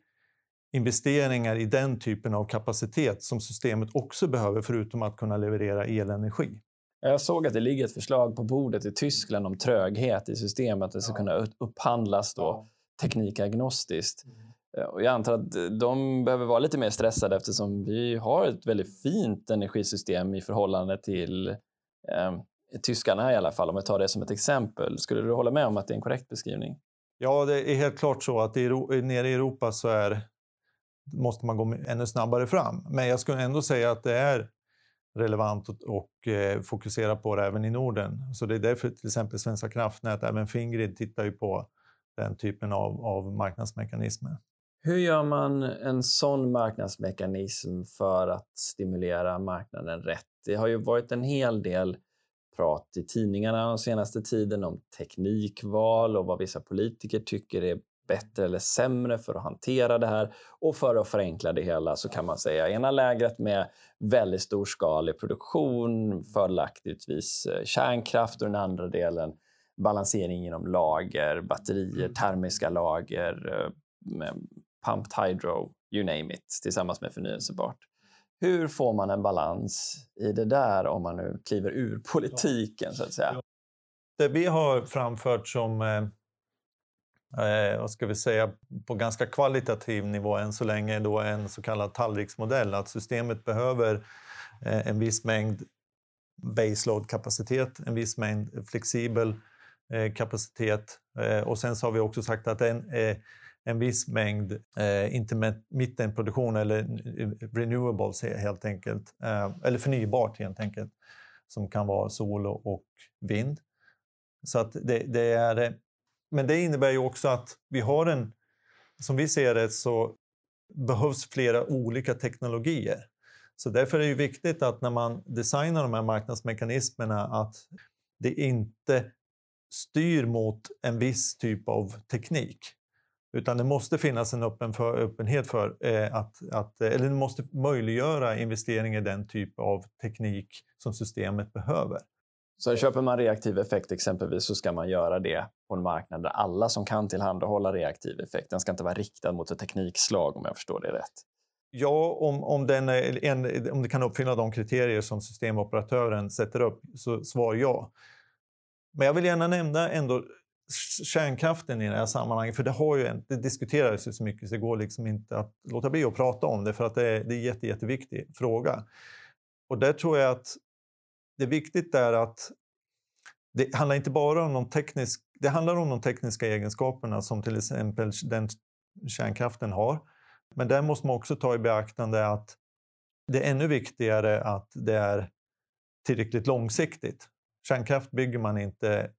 investeringar i den typen av kapacitet som systemet också behöver förutom att kunna leverera elenergi. Jag såg att det ligger ett förslag på bordet i Tyskland om tröghet i systemet. Att det ska ja. kunna upphandlas då teknikagnostiskt. Mm. Eh, och jag antar att de behöver vara lite mer stressade eftersom vi har ett väldigt fint energisystem i förhållande till eh, tyskarna i alla fall, om jag tar det som ett exempel. Skulle du hålla med om att det är en korrekt beskrivning? Ja, det är helt klart så att i, nere i Europa så är måste man gå ännu snabbare fram. Men jag skulle ändå säga att det är relevant och, och eh, fokusera på det även i Norden. Så det är därför till exempel Svenska kraftnät, även Fingrid, tittar ju på den typen av, av marknadsmekanismer. Hur gör man en sån marknadsmekanism för att stimulera marknaden rätt? Det har ju varit en hel del prat i tidningarna den senaste tiden om teknikval och vad vissa politiker tycker är bättre eller sämre för att hantera det här. Och för att förenkla det hela så kan man säga ena lägret med väldigt storskalig produktion, fördelaktigtvis eh, kärnkraft och den andra delen balansering genom lager, batterier, termiska lager, eh, pumped hydro, you name it, tillsammans med förnyelsebart. Hur får man en balans i det där om man nu kliver ur politiken så att säga? Det vi har framfört som eh, vad ska vi säga, på ganska kvalitativ nivå än så länge då en så kallad tallriksmodell. Att systemet behöver eh, en viss mängd baseload-kapacitet, en viss mängd flexibel eh, kapacitet. Eh, och sen så har vi också sagt att en, eh, en viss mängd eh, intermittent-produktion eller renewables helt enkelt, eh, eller förnybart helt enkelt, som kan vara sol och vind. Så att det, det är, men det innebär ju också att vi har en, som vi ser det så behövs flera olika teknologier. Så därför är det viktigt att när man designar de här marknadsmekanismerna att det inte styr mot en viss typ av teknik. Utan det måste finnas en öppen för, öppenhet för eh, att, att, eh, eller det måste möjliggöra investering i den typ av teknik som systemet behöver. Så köper man reaktiv effekt exempelvis så ska man göra det på en marknad där alla som kan tillhandahålla reaktiv effekt, den ska inte vara riktad mot ett teknikslag om jag förstår det rätt. Ja, om, om, den är, en, om det kan uppfylla de kriterier som systemoperatören sätter upp, så svar ja. Men jag vill gärna nämna ändå kärnkraften i det här sammanhanget, för det, har ju en, det diskuterades ju så mycket så det går liksom inte att låta bli att prata om det, för att det är, det är en jätte, jätteviktig fråga. Och där tror jag att det är viktigt där att det handlar inte bara om de, teknisk, det handlar om de tekniska egenskaperna som till exempel den kärnkraften har. Men där måste man också ta i beaktande att det är ännu viktigare att det är tillräckligt långsiktigt. Kärnkraft bygger man inte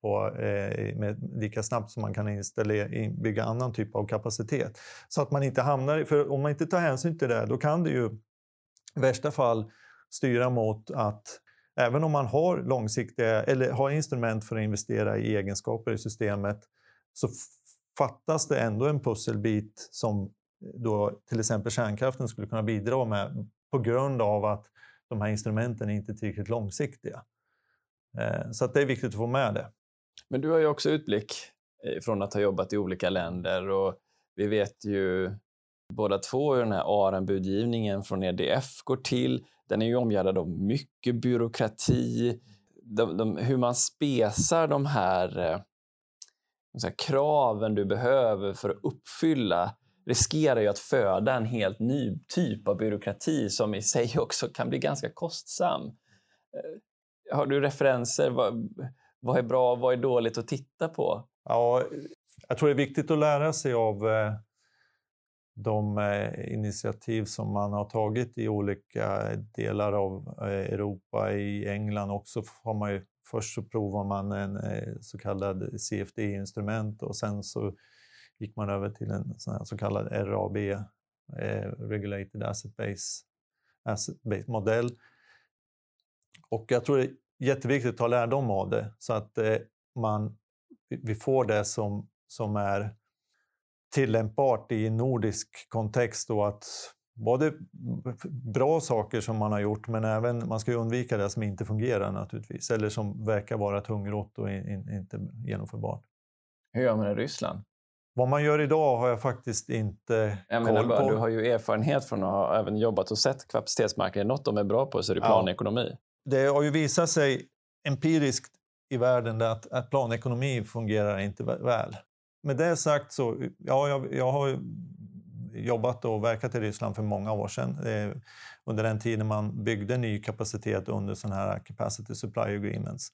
på, eh, med, lika snabbt som man kan installera, bygga annan typ av kapacitet. Så att man inte hamnar för om man inte tar hänsyn till det, då kan det ju i värsta fall styra mot att även om man har långsiktiga eller har instrument för att investera i egenskaper i systemet så fattas det ändå en pusselbit som eh, då till exempel kärnkraften skulle kunna bidra med på grund av att de här instrumenten är inte är tillräckligt långsiktiga. Eh, så att det är viktigt att få med det. Men du har ju också utblick eh, från att ha jobbat i olika länder och vi vet ju båda två hur den här ARN-budgivningen från EDF går till. Den är ju omgärdad av mycket byråkrati. De, de, hur man spesar de här, eh, här kraven du behöver för att uppfylla riskerar ju att föda en helt ny typ av byråkrati som i sig också kan bli ganska kostsam. Eh, har du referenser? Vad, vad är bra och vad är dåligt att titta på? Ja, jag tror det är viktigt att lära sig av eh, de eh, initiativ som man har tagit i olika delar av eh, Europa. I England också har man ju, först så provar man en eh, så kallad CFD-instrument och sen så gick man över till en så kallad RAB, Regulated Asset Base, asset base modell. Och jag tror det är jätteviktigt att ta lärdom av det så att man, vi får det som, som är tillämpbart i nordisk kontext då att både bra saker som man har gjort men även man ska undvika det som inte fungerar naturligtvis eller som verkar vara tungrott och inte genomförbart. Hur gör man i Ryssland? Vad man gör idag har jag faktiskt inte jag koll bara, på. Du har ju erfarenhet från att ha även jobbat och sett kapacitetsmarknaden. Något de är bra på så är det planekonomi. Ja. Det har ju visat sig empiriskt i världen att, att planekonomi fungerar inte väl med det sagt så, ja, jag, jag har jobbat och verkat i Ryssland för många år sedan. Eh, under den tiden man byggde ny kapacitet under sådana här capacity supply agreements.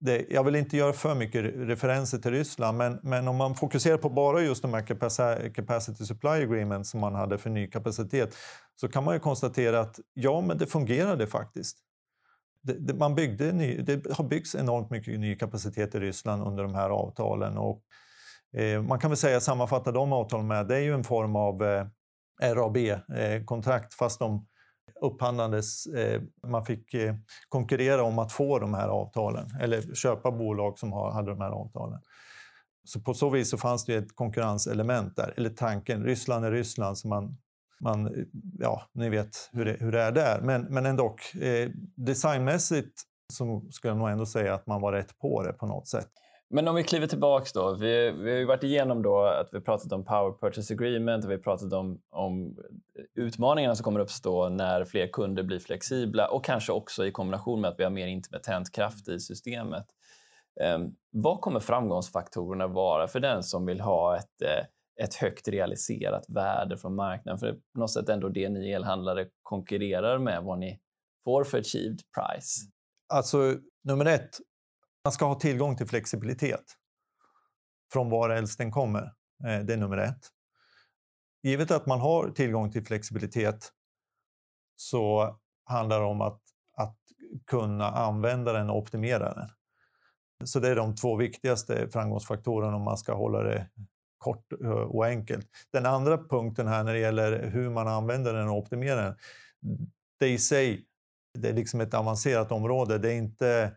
det, jag vill inte göra för mycket referenser till Ryssland, men, men om man fokuserar på bara just de här capacity supply agreements som man hade för ny kapacitet så kan man ju konstatera att ja, men det fungerade faktiskt. Det, det, man byggde ny, det har byggts enormt mycket ny kapacitet i Ryssland under de här avtalen. Och, eh, man kan väl säga sammanfatta de avtalen med det är ju en form av eh, RAB-kontrakt eh, fast de upphandlades. Eh, man fick eh, konkurrera om att få de här avtalen eller köpa bolag som hade de här avtalen. Så på så vis så fanns det ett konkurrenselement där, eller tanken. Ryssland är Ryssland, så man, man ja, ni vet hur det, hur det är där. Men, men ändå, eh, designmässigt så skulle jag nog ändå säga att man var rätt på det på något sätt. Men om vi kliver tillbaks då. Vi, vi har ju varit igenom då att vi pratat om Power Purchase Agreement och vi har pratat om, om utmaningarna som kommer uppstå när fler kunder blir flexibla och kanske också i kombination med att vi har mer intermittent kraft i systemet. Eh, vad kommer framgångsfaktorerna vara för den som vill ha ett, eh, ett högt realiserat värde från marknaden? För det är på något sätt ändå det ni elhandlare konkurrerar med, vad ni får för achieved price. Mm. Alltså, nummer ett, man ska ha tillgång till flexibilitet från var helst den kommer. Eh, det är nummer ett. Givet att man har tillgång till flexibilitet så handlar det om att, att kunna använda den och optimera den. Så det är de två viktigaste framgångsfaktorerna om man ska hålla det kort eh, och enkelt. Den andra punkten här när det gäller hur man använder den och optimerar den, det i sig, det är liksom ett avancerat område. Det är inte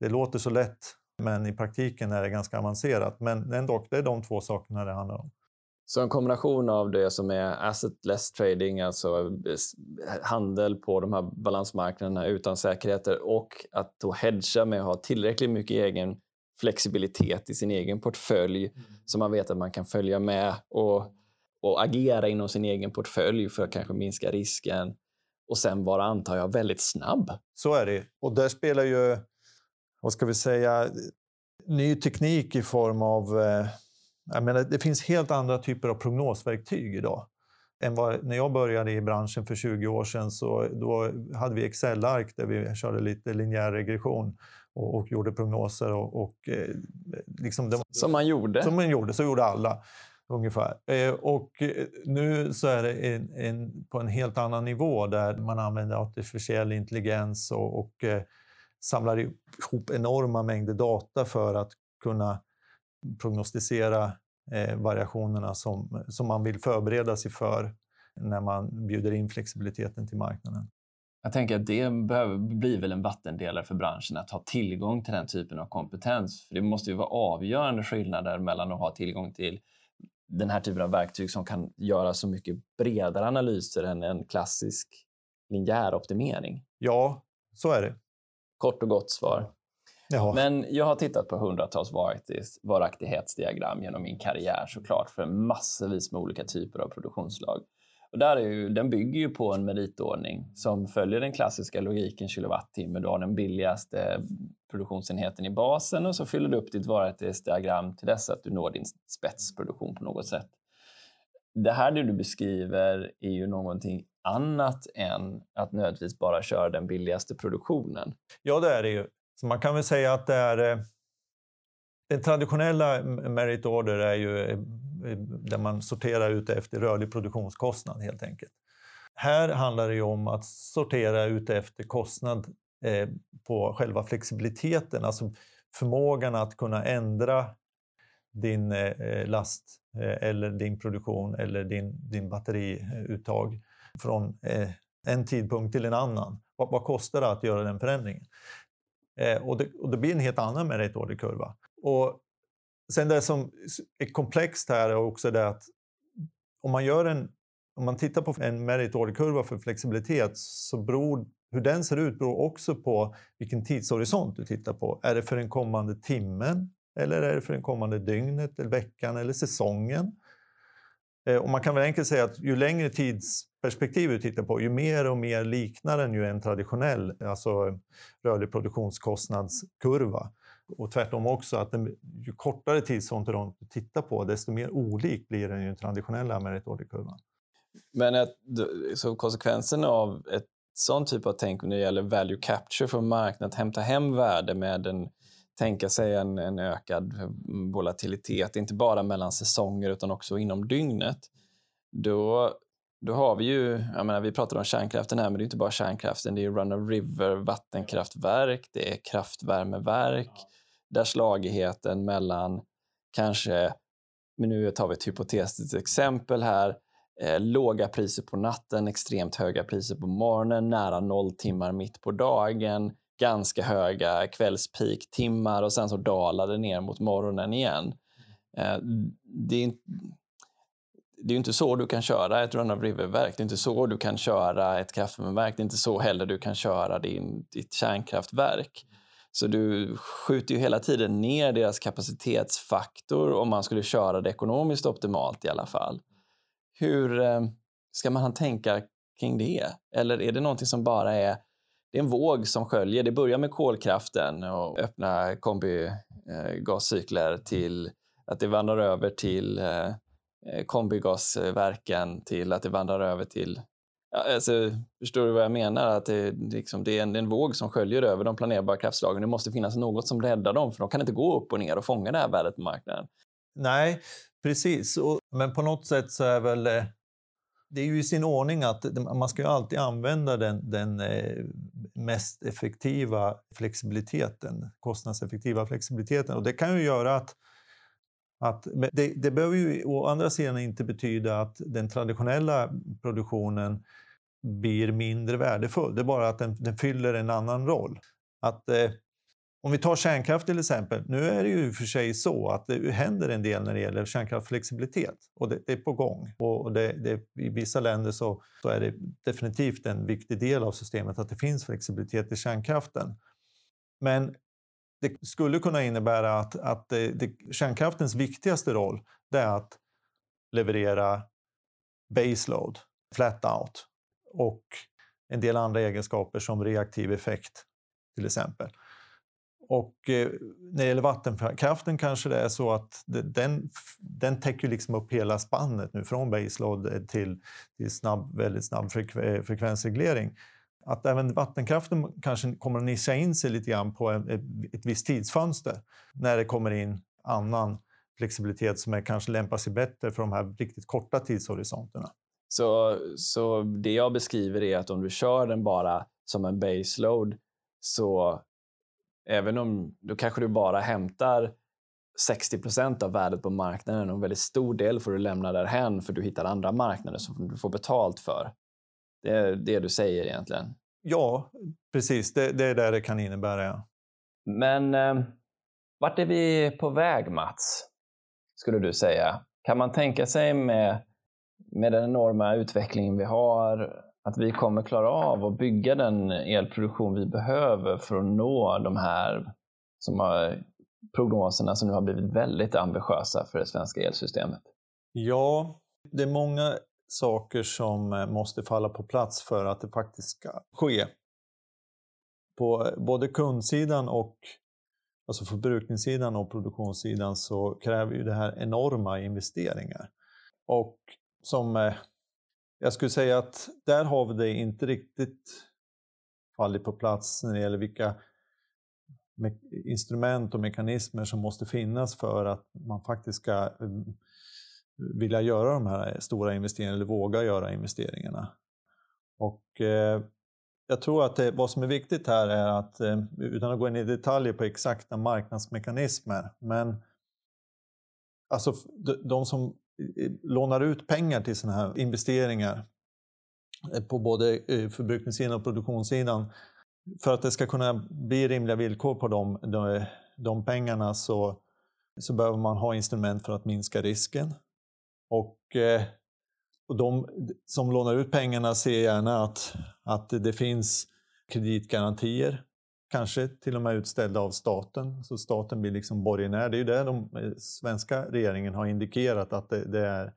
det låter så lätt, men i praktiken är det ganska avancerat. Men ändå, det är de två sakerna det handlar om. Så en kombination av det som är asset-less trading, alltså handel på de här balansmarknaderna utan säkerheter och att då hedga med att ha tillräckligt mycket egen flexibilitet i sin egen portfölj mm. så man vet att man kan följa med och, och agera inom sin egen portfölj för att kanske minska risken och sen vara, antar jag, väldigt snabb. Så är det. Och där spelar ju vad ska vi säga, ny teknik i form av... Eh, jag menar, det finns helt andra typer av prognosverktyg idag. Än vad, när jag började i branschen för 20 år sedan så då hade vi Excel-ark där vi körde lite linjär regression och, och gjorde prognoser. Och, och eh, liksom det, som man gjorde? Som man gjorde, så gjorde alla ungefär. Eh, och eh, nu så är det en, en, på en helt annan nivå där man använder artificiell intelligens och, och samlar ihop enorma mängder data för att kunna prognostisera eh, variationerna som, som man vill förbereda sig för när man bjuder in flexibiliteten till marknaden. Jag tänker att det behöver, blir väl en vattendelare för branschen att ha tillgång till den typen av kompetens. För Det måste ju vara avgörande skillnader mellan att ha tillgång till den här typen av verktyg som kan göra så mycket bredare analyser än en klassisk linjär optimering. Ja, så är det. Kort och gott svar. Jaha. Men jag har tittat på hundratals varaktighetsdiagram genom min karriär såklart för massvis med olika typer av produktionsslag. Och där är ju, den bygger ju på en meritordning som följer den klassiska logiken kilowattimme. Du har den billigaste produktionsenheten i basen och så fyller du upp ditt varaktighetsdiagram till dess att du når din spetsproduktion på något sätt. Det här det du beskriver är ju någonting annat än att nödvändigtvis bara köra den billigaste produktionen. Ja, det är det ju. Så man kan väl säga att det är... Eh, den traditionella merit order är ju eh, eh, där man sorterar ut efter rörlig produktionskostnad helt enkelt. Här handlar det ju om att sortera ut efter kostnad eh, på själva flexibiliteten, alltså förmågan att kunna ändra din eh, last eller din produktion eller din, din batteriuttag från en tidpunkt till en annan. Vad, vad, kostar det att göra den förändringen? Eh, och, det, och det blir en helt annan merit kurva. Och sen det som är komplext här är också det att om man, gör en, om man tittar på en merit kurva för flexibilitet så beror hur den ser ut beror också på vilken tidshorisont du tittar på. Är det för den kommande timmen? Eller är det för den kommande dygnet, eller veckan eller säsongen? Eh, och man kan väl enkelt säga att ju längre tidsperspektiv du tittar på, ju mer och mer liknar den ju en traditionell alltså rörlig produktionskostnadskurva. Och tvärtom också, att den, ju kortare tidshorisont du tittar på, desto mer olik blir den ju traditionella merit order-kurvan. Men att, så konsekvensen av ett sån typ av tänk när det gäller value capture för marknaden, att hämta hem värde med en tänka sig en, en ökad volatilitet, inte bara mellan säsonger utan också inom dygnet, då, då har vi ju, jag menar, vi pratar om kärnkraften här, men det är inte bara kärnkraften, det är run of river vattenkraftverk, det är kraftvärmeverk, där slagigheten mellan kanske, men nu tar vi ett hypotetiskt exempel här, eh, låga priser på natten, extremt höga priser på morgonen, nära noll timmar mitt på dagen, ganska höga kvällspiktimmar och sen så dalar det ner mot morgonen igen. Eh, det är, det är inte så du kan köra ett run-of-river-verk. Det är inte så du kan köra ett kraftvärmeverk. Det är inte så heller du kan köra din, ditt kärnkraftverk. Så du skjuter ju hela tiden ner deras kapacitetsfaktor om man skulle köra det ekonomiskt optimalt i alla fall. Hur eh, ska man tänka kring det? Eller är det någonting som bara är det är en våg som sköljer. Det börjar med kolkraften och öppna kombigascykler till att det vandrar över till eh, eh, kombigasverken till att det vandrar över till Ja, alltså, förstår du vad jag menar? Att det, liksom, det, är en, det är en våg som sköljer över de planerbara kraftslagen. Det måste finnas något som räddar dem, för de kan inte gå upp och ner och fånga det här värdet på marknaden. Nej, precis. Och, men på något sätt så är väl eh, det är ju i sin ordning att man ska ju alltid använda den, den eh, mest effektiva flexibiliteten, kostnadseffektiva flexibiliteten. Och det kan ju göra att, att det, det behöver ju å andra sidan inte betyda att den traditionella produktionen blir mindre värdefull. Det är bara att den, den fyller en annan roll. Att eh, om vi tar kärnkraft till exempel. Nu är det ju för sig så att det händer en del när det gäller kärnkraftsflexibilitet och det, det är på gång. Och det, det, I vissa länder så, så, är det definitivt en viktig del av systemet att det finns flexibilitet i kärnkraften. Men det skulle kunna innebära att, att det, kärnkraftens viktigaste roll är att leverera baseload, flat out och en del andra egenskaper som reaktiv effekt till exempel. Och eh, när det gäller vattenkraften kanske det är så att den, den täcker liksom upp hela spannet nu från baseload eh, till, till snabb, väldigt snabb eh, frekvensreglering. Att även vattenkraften kanske kommer att nischa in sig lite grann på ett, ett visst tidsfönster när det kommer in annan flexibilitet som är kanske lämpar sig bättre för de här riktigt korta tidshorisonterna. Så, så det jag beskriver är att om du kör den bara som en baseload så Även om då kanske du bara hämtar 60% av värdet på marknaden och en väldigt stor del får du lämna därhen för du hittar andra marknader som du får betalt för. Det är det du säger egentligen. Ja, precis. Det, det är det det kan innebära. Ja. Men eh, vart är vi på väg, Mats? Skulle du säga? Kan man tänka sig med, med den enorma utvecklingen vi har att vi kommer klara av att bygga den elproduktion vi behöver för att nå de här som har, prognoserna som nu har blivit väldigt ambitiösa för det svenska elsystemet? Ja, det är många saker som eh, måste falla på plats för att det faktiskt ska ske. På både kundsidan och alltså förbrukningssidan och produktionssidan så kräver ju det här enorma investeringar. Och som eh, jag skulle säga att där har vi det inte riktigt fallit på plats när det gäller vilka instrument och mekanismer som måste finnas för att man faktiskt ska mm, vilja göra de här stora investeringarna eller våga göra investeringarna. Och eh, jag tror att det, vad som är viktigt här är att, eh, utan att gå in i detaljer på exakta marknadsmekanismer, men alltså de som lånar ut pengar till sådana här investeringar eh, på både eh, förbrukningssidan och produktionssidan. För att det ska kunna bli rimliga villkor på de, de, de pengarna så, så behöver man ha instrument för att minska risken. Och, eh, och de som lånar ut pengarna ser gärna att, att det finns kreditgarantier kanske till och med utställda av staten. Så staten blir liksom borgenär. Det är ju det de eh, svenska regeringen har indikerat att det, det är,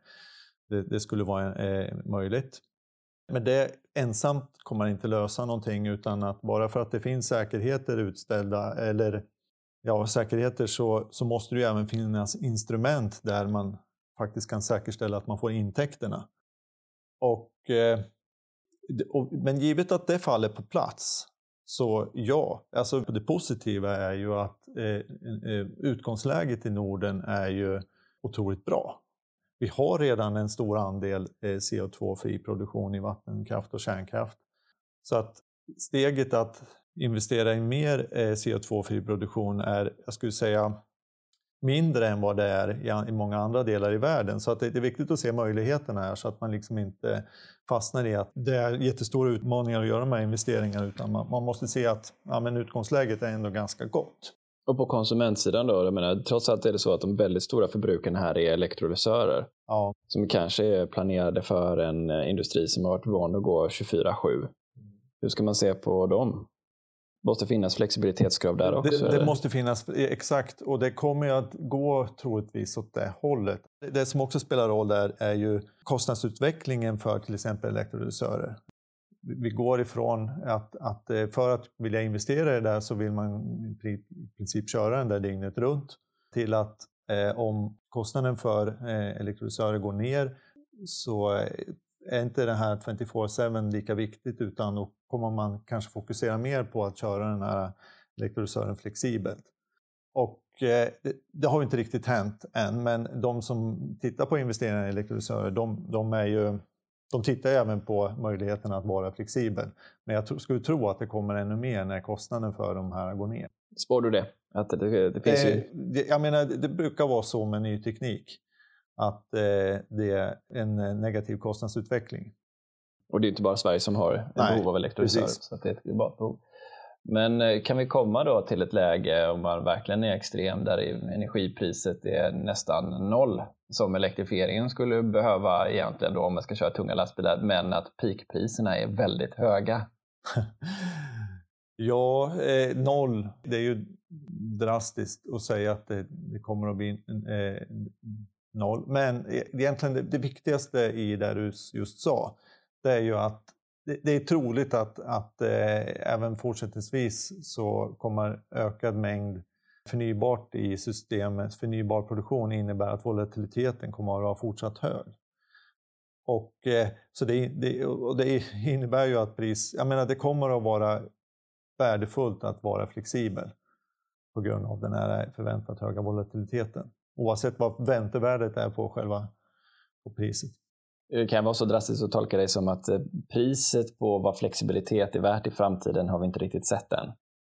det, det, skulle vara eh, möjligt. Men det ensamt kommer inte lösa någonting utan att bara för att det finns säkerheter utställda eller ja, säkerheter så, så måste det ju även finnas instrument där man faktiskt kan säkerställa att man får intäkterna. Och eh, Men givet att det faller på plats, så ja. Alltså det positiva är ju att eh, eh, utgångsläget i Norden är ju otroligt bra. Vi har redan en stor andel eh, CO2-fri produktion i vattenkraft och kärnkraft. Så att steget att investera i mer eh, CO2-fri produktion är, jag skulle säga, mindre än vad det är i många andra delar i världen. Så att det är viktigt att se möjligheterna här så att man liksom inte fastnar i att det är jättestora utmaningar att göra de här investeringarna utan man, man måste se att ja, men utgångsläget är ändå ganska gott. Och på konsumentsidan då, jag menar, trots allt är det så att de väldigt stora förbrukarna här är elektrolysörer. Ja. Som kanske är planerade för en eh, industri som har varit van att gå 24-7. Hur ska man se på dem? Måste finnas flexibilitetskrav där också? Det, det måste finnas, exakt. Och det kommer att gå troligtvis åt det hållet. Det som också spelar roll där är ju kostnadsutvecklingen för till exempel elektrolysörer. Vi går ifrån att, att eh, för att vilja investera i det där så vill man i princip köra den där dygnet runt till att eh, om kostnaden för eh, elektrolysörer går ner så eh, är inte det här 24-7 lika viktigt utan då kommer man kanske fokusera mer på att köra den här elektrolysören flexibelt. Och eh, det, det, har inte riktigt hänt än, men de som tittar på investeringar i elektrolysörer, de, de, är ju, de tittar även på möjligheten att vara flexibel. Men jag skulle tro att det kommer ännu mer när kostnaden för de här går ner. Spår du det? Att det, det finns ju... Eh, jag menar, det brukar vara så med ny teknik att eh, det är en eh, negativ kostnadsutveckling. Och det är inte bara Sverige som har ett behov av elektrolysörer, så det är ett globalt behov. Men eh, kan vi komma då till ett läge, om man verkligen är extrem, där energipriset är nästan noll, som elektrifieringen skulle behöva egentligen då om man ska köra tunga lastbilar, men att peakpriserna är väldigt höga? ja, eh, noll, det är ju drastiskt att säga att det, det kommer att bli eh, noll. Men e, egentligen det, det viktigaste i det du just sa, det är ju att det, det är troligt att, att eh, även fortsättningsvis så kommer ökad mängd förnybart i systemet, förnybar produktion innebär att volatiliteten kommer att vara fortsatt hög. Och, eh, så det, det, och det innebär ju att pris, jag menar det kommer att vara värdefullt att vara flexibel på grund av den här förväntat höga volatiliteten. Oavsett vad väntevärdet är på själva på priset. Det kan vara så drastiskt att tolka det som att eh, priset på vad flexibilitet är värt i framtiden har vi inte riktigt sett än.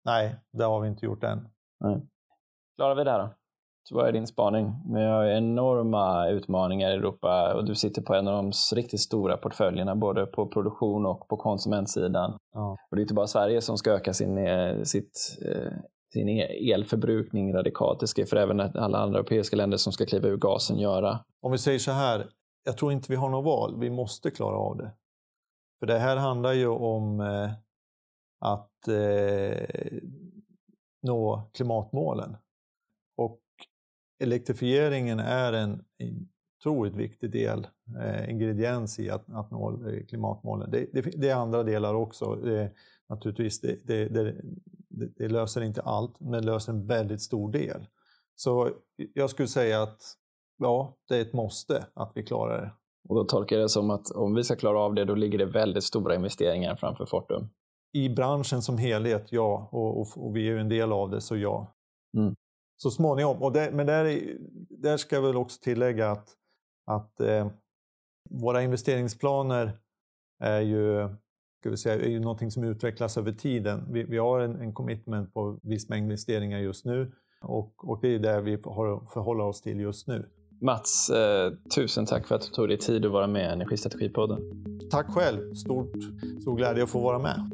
Nej, det har vi inte gjort än. Nej. Klarar vi det då? Så vad är din spaning? Vi har enorma utmaningar i Europa och du sitter på en av de riktigt stora portföljerna både på produktion och på konsumentsidan. Ja. Och det är inte bara Sverige som ska öka sin, eh, sitt eh, sin e- elförbrukning radikalt. Det ska för även alla andra europeiska länder som ska kliva ur gasen göra. Om vi säger så här, jag tror inte vi har något val. Vi måste klara av det. För det här handlar ju om eh, att eh, nå klimatmålen. Och elektrifieringen är en otroligt viktig del, eh, ingrediens i att, att nå eh, klimatmålen. Det, det, det, är andra delar också. Det, naturligtvis, det, det, det, det löser inte allt, men löser en väldigt stor del. Så jag skulle säga att ja, det är ett måste att vi klarar det. Och då tolkar jag det som att om vi ska klara av det, då ligger det väldigt stora investeringar framför Fortum? I branschen som helhet, ja. Och, och, och vi är ju en del av det, så ja. Mm. Så småningom. Och det, men där, där ska jag väl också tillägga att, att eh, våra investeringsplaner är ju ska vi säga, är ju någonting som utvecklas över tiden. Vi, vi har en, en commitment på viss mängd investeringar just nu och, och det är det vi har att förhålla oss till just nu. Mats, eh, tusen tack för att du tog dig tid att vara med i Energistrategipodden. Tack själv. Stort, stor glädje att få vara med.